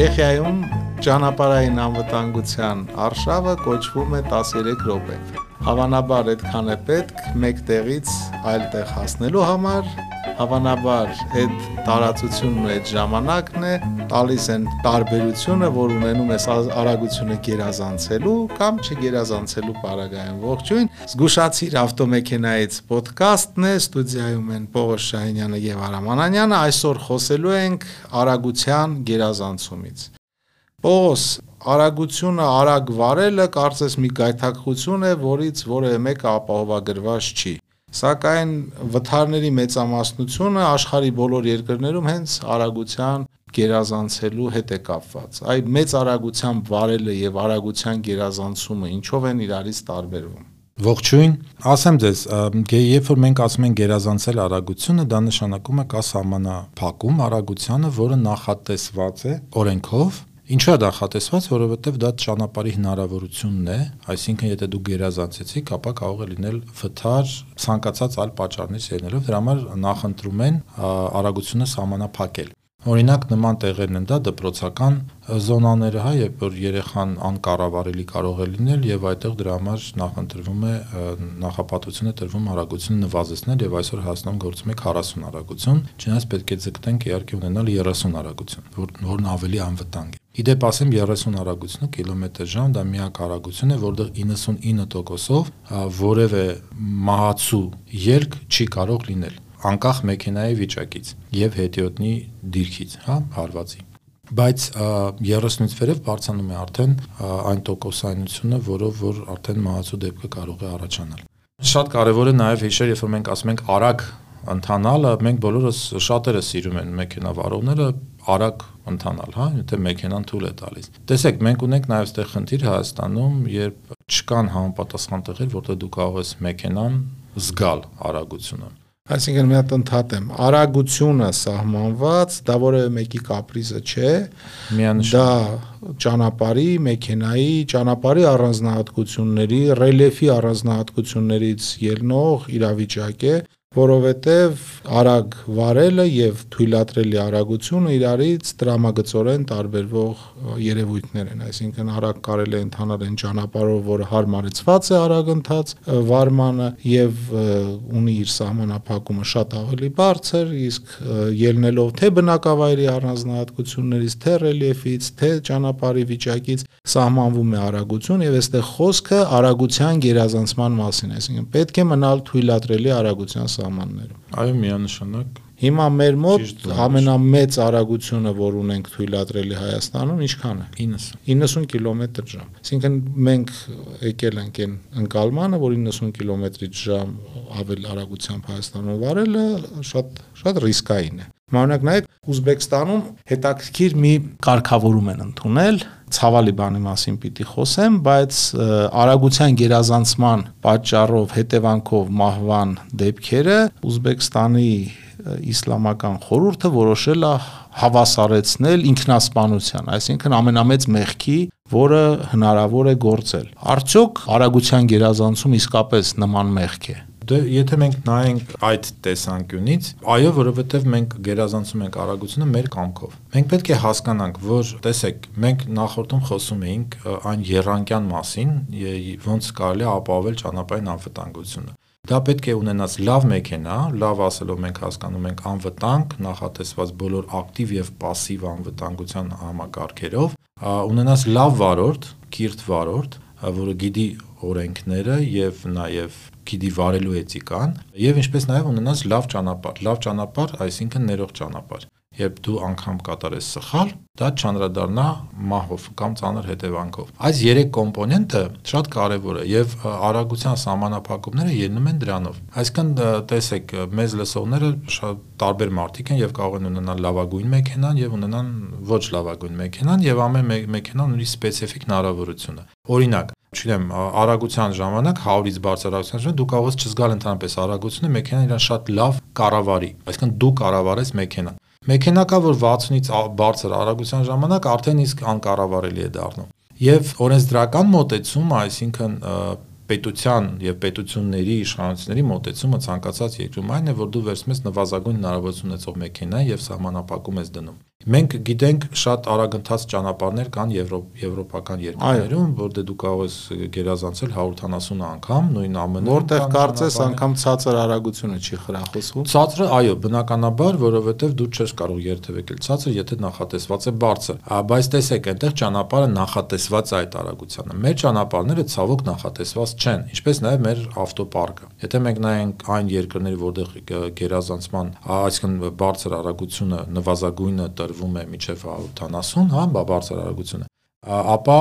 Չեխիայում ճանապարհային անվտանգության արշավը կոչվում է 13 րոպե։ Հավանաբար այդքան է պետք մեկ տեղից այլ տեղ հասնելու համար հավանաբար այդ տարածությունն ու այդ ժամանակն է տալիս են տարբերությունը, որ ունենում ես արագությունը գերազանցելու կամ չգերազանցելու պարագայում։ Ողջույն, զգուշացիր ավտոմեքենայից ոդկասթն է, ստուդիայում են Պողոս Շահինյանը եւ Արամ Անանյանը, այսօր խոսելու ենք արագության գերազանցումից։ Պողոս, արագությունը արագ վարելը կարծես մի գայթակղություն է, որից որևէ մեկը ապահովագրված չի։ Սակայն վթարների մեծամասնությունը աշխարի բոլոր երկրներում հենց արագության գերազանցելու հետ է կապված։ Այ մեծ արագությամբ վարելը եւ արագության գերազանցումը ինչով են իրարից տարբերվում։ Ողջույն, ասեմ ձեզ, երբ որ մենք ասում ենք գերազանցել արագությունը, դա նշանակում է կա սահմանափակում արագությանը, որը նախատեսված է օրենքով Ինչու է դա խատեսված, որովհետև դա ճանապարհի հնարավորությունն է, այսինքն եթե դու գերազանցեցիք, ապա կարող է լինել վթար ցանկացած այլ պատճառներից ելնելով, դրա համար նախընտրում են արագությունը սահմանափակել։ Օրինակ նման տեղերն են դա դպրոցական զոնաները, հա, երբ որ երեխան անկառավարելի կարող է լինել եւ այդտեղ դրա համար նախընտրվում է նախապատվությունը տրվում արագությունը նվազեցնել եւ այսօր հասնում գործում է 40 արագություն, չնայած պետք է ձգտենք իհարկե ունենալ 30 արագություն, որ, որն ավելի անվտանգ է։ Իդեպ ասեմ 30 արագությունը կիլոմետր/ժ դա միակ արագություն է, որտեղ 99%-ով որևէ մահացու ելք չի կարող լինել անկախ մեքենայի վիճակից եւ հետիոտնի դիրքից, հա, հարվածի բայց 30-ից վերև բարձանում է արդեն այն տոկոսայնությունը, որով որ արդեն մահացու դեպքը կարող է առաջանալ։ Շատ կարևոր է նաև հիշել, երբ որ մենք ասում ենք արագ ընթանալը, մենք բոլորս շատերը սիրում են մեքենա վարողները արագ ընթանալ, հա, եթե մեքենան թույլ է տալիս։ Տեսեք, մենք ունենք նաև այստեղ խնդիր Հայաստանում, երբ չկան համապատասխան տեղեր, որտեղ դու կարող ես մեքենան զգալ արագությունը Այսինքն մի հատ ընդհատեմ, արագությունը սահմանված, դա որևէ մեկի կապրիզը չէ։ Դա ճանապարհի, մեքենայի, ճանապարհի առանձնահատկությունների, ռելիեֆի առանձնահատկություններից ելնող իրավիճակ է, որովհետև արագ վարելը եւ թույլատրելի արագությունը իրարից դրամագծորեն տարբերվող երևույթներ են, այսինքն արագ կարելի է ընթանալ այն ճանապարհով, որը հարմարեցված է արագ ընթաց վարմանը եւ ունի իր սահմանափակումը շատ ավելի բարձր, իսկ ելնելով թե բնակավայրի առանձնահատկություններից, թե ռելիեֆից, թե ճանապարհի վիճակից սահմանվում է արագություն եւ այստեղ խոսքը արագության գերազանցման մասին, այսինքն պետք է մնալ թույլատրելի արագության սահմաններում։ Այո, միանշանակ Հիմա մեր մոտ ամենամեծ արագությունը, որ ունենք թույլատրելի Հայաստանում, ինչքան է։ 90 90 կիլոմետր/ժ։ Այսինքն մենք եկել ենք այն ընկալմանը, որ 90 կիլոմետրից/ժ ավել արագությամբ Հայաստանում վարելը շատ շատ ռիսկային է։ Մանրակ նայեք Ուզբեկստանում հետաքրքիր մի կարգավորում են ընդունել ցավալի բանի մասին պիտի խոսեմ, բայց արագության գերազանցման պատճառով հետևանքով մահվան դեպքերը Ուզբեկստանի իսլամական խորհուրդը որոշել է հավասարեցնել ինքնասպանության, այսինքն ամենամեծ մեղքի, որը հնարավոր է գործել։ Արդյոք արագության գերազանցում իսկապես նման մեղք է։ եթե մենք նայենք այդ տեսանկյունից, այո, որովհետև մենք գերազանցում ենք արագությունը մեր կամքով։ Մենք պետք է հասկանանք, որ տեսեք, մենք նախորդում խոսում էինք այն երանգյան մասին, ոնց կարելի է ապահովել ճանապարհային անվտանգությունը։ Դա պետք է ունենաս լավ մեքենա, լավ ասելով մենք հասկանում ենք անվտանգ, նախատեսված բոլոր ակտիվ եւ пассив անվտանգության համակարգերով, ունենաս լավ վարորդ, կիրթ վարորդ, որը գիտի օրենքները եւ նաեւ գիդի վարելու էթիկան եւ ինչպես նաեւ ունենաս լավ ճանապարհ։ Լավ ճանապարհ, այսինքն ներող ճանապարհ։ Երբ դու անգամ կատարես սխալ, դա չանդրադառնա մահով կամ ծանր հետևանքով։ Այս երեք կոմպոնենտը շատ կարևոր է եւ արագության սահմանափակումները ելնում են դրանով։ Այսինքն տեսեք, մեզ լսողները շատ տարբեր մարդիկ են եւ կարող են ունենալ լավագույն մեքենան եւ ունենան ոչ լավագույն մեքենան եւ ամեն մեքենան ունի սպეციფიկ հնարավորությունը։ Օրինակ, չգիտեմ, արագության ժամանակ 100-ից բարձր արագության ժամանակ դու կարող ես չզգալ ընդհանրապես արագությունը, մեքենան իրան շատ լավ կառավարի։ Այսինքն դու կառավարես մեքենան։ Մեքենա կա, որ 60-ից բարձր արագության ժամանակ արդեն իսկ անկառավարելի է դառնում։ Եվ օրենսդրական մոտեցումը, այսինքն պետության եւ պետությունների իշխանությունների մոտեցումը ցանկացած երկրում այն է, որ դու վերցնես նվազագույն հնարավորություն ունեցող մեքենա եւ սահմանապակում ես դնում։ Մենք գիտենք շատ արագընթաց ճանապարհներ կան եվրոպական երկրներում, որ դե դու կարող ես գերազանցել 170 անգամ նույն ԱՄՆ-ում, որտեղ կարծես անգամ ցածր արագությունը չի խրախուսվում։ Ցածրը, այո, բնականաբար, որովհետև դու չես կարող երթևեկել ցածր, եթե նախատեսված է բարձր։ Բայց տեսեք, այնտեղ ճանապարհը նախատեսված է այդ արագությանը։ Մեր ճանապարհները ցավոք նախատեսված չեն, ինչպես նաև մեր ավտոպարկը։ Եթե մենք նայենք այն երկրները, որտեղ գերազանցման, այսինքն բարձր արագությունը նվազագույնը տրվում է միջև 170, հա, բարձր արագությունը ապա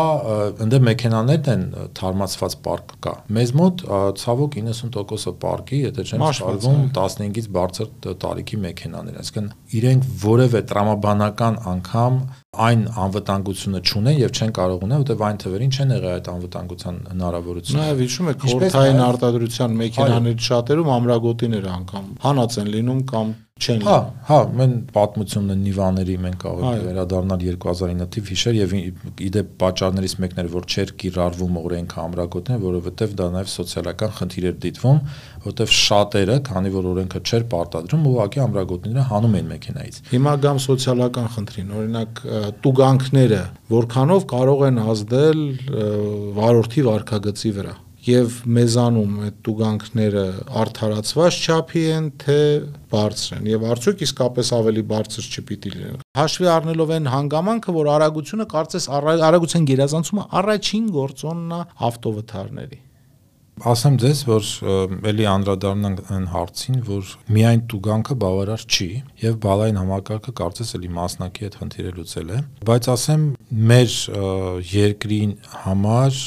ընդ մեքենաներն են թարմացված պարկ կա։ Մեզ մոտ ցավոք 90%-ը պարկի, եթե չեմ շարվում 15-ից բարձր տարիքի մեքենաներ, այսինքն իրենք որևէ տրամաբանական անգամ այն անվտանգությունը չունեն եւ չեն կարող ունենալ, որտեղ այն թվերին չեն եղել այդ անվտանգության հնարավորությունը։ Նաեւ հիշում եք խորթային արտադրության մեքենաների շատերում ամրագոտիներ անգամ հանած են լինում կամ չեն։ Հա, հա, մեն պատմությունը Նիվաների մենք ենք վերադառնալ 2009 թիվ հիշեր եւ իդեպ պատճառներից մեկն էր որ չէր կիրառվում օրենքը ամրագոտն, որովհետեւ դա նաեւ սոցիալական խնդիր էր դիտվում, որովհետեւ շատերը, քանի որ օրենքը չէր պարտադրում, ուղղակի ամրագոտները հանում էին մեքենայից։ Հիմա գամ սոցիալական խնդրին, օրինակ տուգանքները որքանով կարող են ազդել վարորդի վարկագծի վրա եւ մեզանում այդ տուգանքները արդարացված չափի են թե բարձր են եւ արդյոք իսկապես ավելի բարձր չպիտի լինեն հաշվի առնելով այն հանգամանքը որ արագությունը կարծես արագության գերազանցումը առաջին գործոնն է ավտովթարների ասեմ ձեզ, որ ելի անդրադառնանք այն հարցին, որ միայն տուգանքը բավարար չի եւ բալային համակարգը կարծես էլի մասնակի հետ խնդիրը լուծել է, բայց ասեմ մեր երկրի համար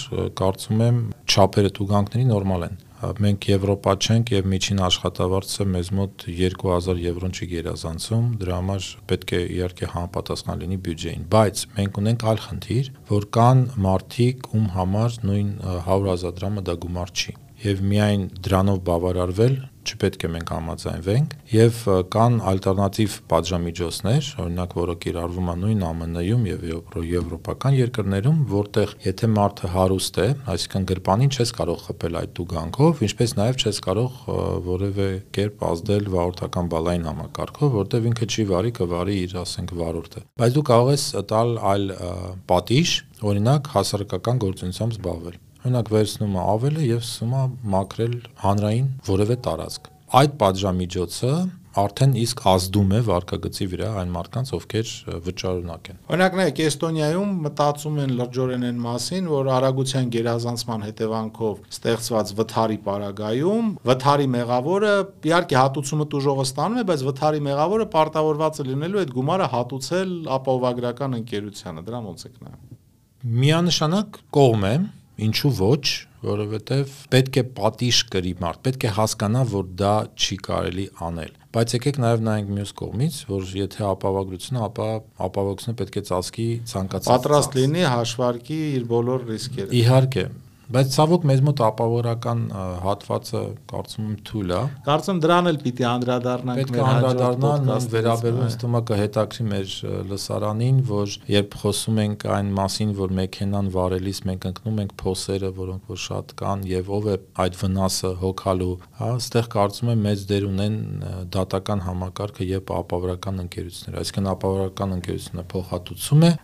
կարծում եմ չափերը տուգանքների նորմալ են մենք Եվրոպա չենք եւ միջին աշխատավարձը մեզ մոտ 2000 եվրոն չի գերազանցում, դրա համար պետք է իհարկե համապատասխան լինի բյուջեին, բայց մենք ունենք այլ խնդիր, որ կան մարտիկ, ում համար նույն 100.000 դրամը դա գումար չի եւ միայն դրանով բավարարվել չպետք է մենք համաձայնվենք եւ կան ալտերնատիվ պատժամիջոցներ, օրինակ որը կիրառվում է նույն ԱՄՆ-ում եւ եվրոպական երկրներում, որտեղ եթե մարդը հարուստ է, այսինքն գրպանին չես կարող խփել այդ տուգանքով, ինչպես նաեւ չես կարող որևէ կերպ ազդել վարորդական բալային համակարգով, որտեղ ինքը չի վարի, կվարի իր, ասենք, վարորդը։ Բայց դու կարող ես տալ այլ պատիժ, օրինակ հասարակական գործունեությամբ զբաղվել օրինակ վերցնում է ավելը եւ սկսում է մաքրել հանրային որևէ տարածք։ Այդ պատժամիջոցը արդեն իսկ ազդում է վարկագծի վրա այն մարդկանց, ովքեր վճարունակ են։ Օրինակ նայեք, Էստոնիայում մտածում են լրջորեն այն մասին, որ արագության գերազանցման հետևանքով ստեղծված վթարի պարագայում վթարի մեղավորը իհարկե հատուցումը դժողը ստանում է, բայց վթարի մեղավորը պարտավորված է լինելու այդ գումարը հատուցել ապահովագրական ընկերությանը։ Դրա ոնց եք նայում։ Միանշանակ կողմ է, Ինչու ոչ, որովհետև պետք է պատիժ կրի մարդ, պետք է հասկանա, որ դա չի կարելի անել։ Բայց եկեք նաև նայենք մյուս կողմից, որ եթե ապավագրությունը, ապա ապավագրությունը պետք է ծածկի ցանկացած պատրաստ լինի հաշվարկի իր բոլոր ռիսկերը։ Իհարկե, Բայց ցավոք մեզ մոտ ապավորական հատվածը կարծում եմ թույլ է։ Կարծում դրան էլ պիտի անդրադառնանք մեր անդրադառնալ նույն վերաբերում ինձ թվում է կհետաքրի մեր լսարանին, որ երբ խոսում ենք այն մասին, որ մեքենան վարելիս մենք ընկնում ենք փոսերը, որոնք որ շատ կան եւ ով է այդ վնասը հոգալու, հա, այստեղ կարծում եմ մեծ դեր ունեն դատական համակարգը եւ ապավորական ընկերությունները։ Այսինքն ապավորական ընկերությունը փոխհատուցում է,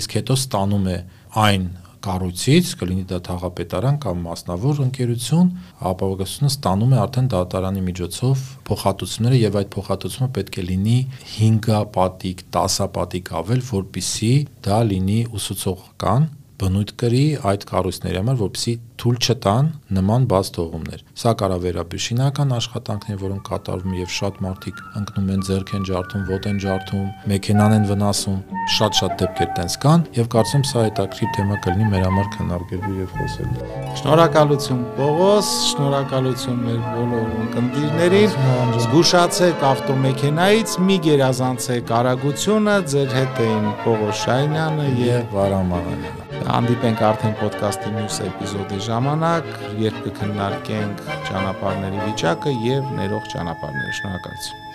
իսկ հետո ստանում է այն կառույցից, կլինի դա թաղապետարան կամ մասնավոր ընկերություն, ապահովությունը ստանում է արդեն դատարանի միջոցով փոխհատուցումները եւ այդ փոխհատուցումը պետք է լինի 5 պատիկ, 10 պատիկ ավել, որpիսի դա լինի ուսուցողական բնույթ կրի այդ կառույցների համար, որպեսզի թույլ չտան նման բաց թողումներ։ Սա կարա վերաբերի շինական աշխատանքներ, որոնք կատարվում եւ շատ մարդիկ ընկնում են ձեռք են ջարդում, ոտեն են ջարդում, մեքենան են վնասում, շատ-շատ դեպքեր տենց կան եւ կարծում սա հետաքրքիր թեմա կլինի մեր համար քննարկելու եւ խոսելու։ Շնորհակալություն Պողոս, շնորհակալություն մեր բոլոր ընկերներին։ Զգուշացեք ավտոմեքենայից, մի գերազանցեք արագությունը, ձեր հետ էին Պողոս Շայնյանը եւ Վարամ Աղանյանը։ Հանդիպենք արդեն ոդկասթի մյուս էպիզոդի ժամանակ, երբ կքննարկենք ճանապարհների վիճակը եւ ներող ճանապարհները։ Շնորհակալություն։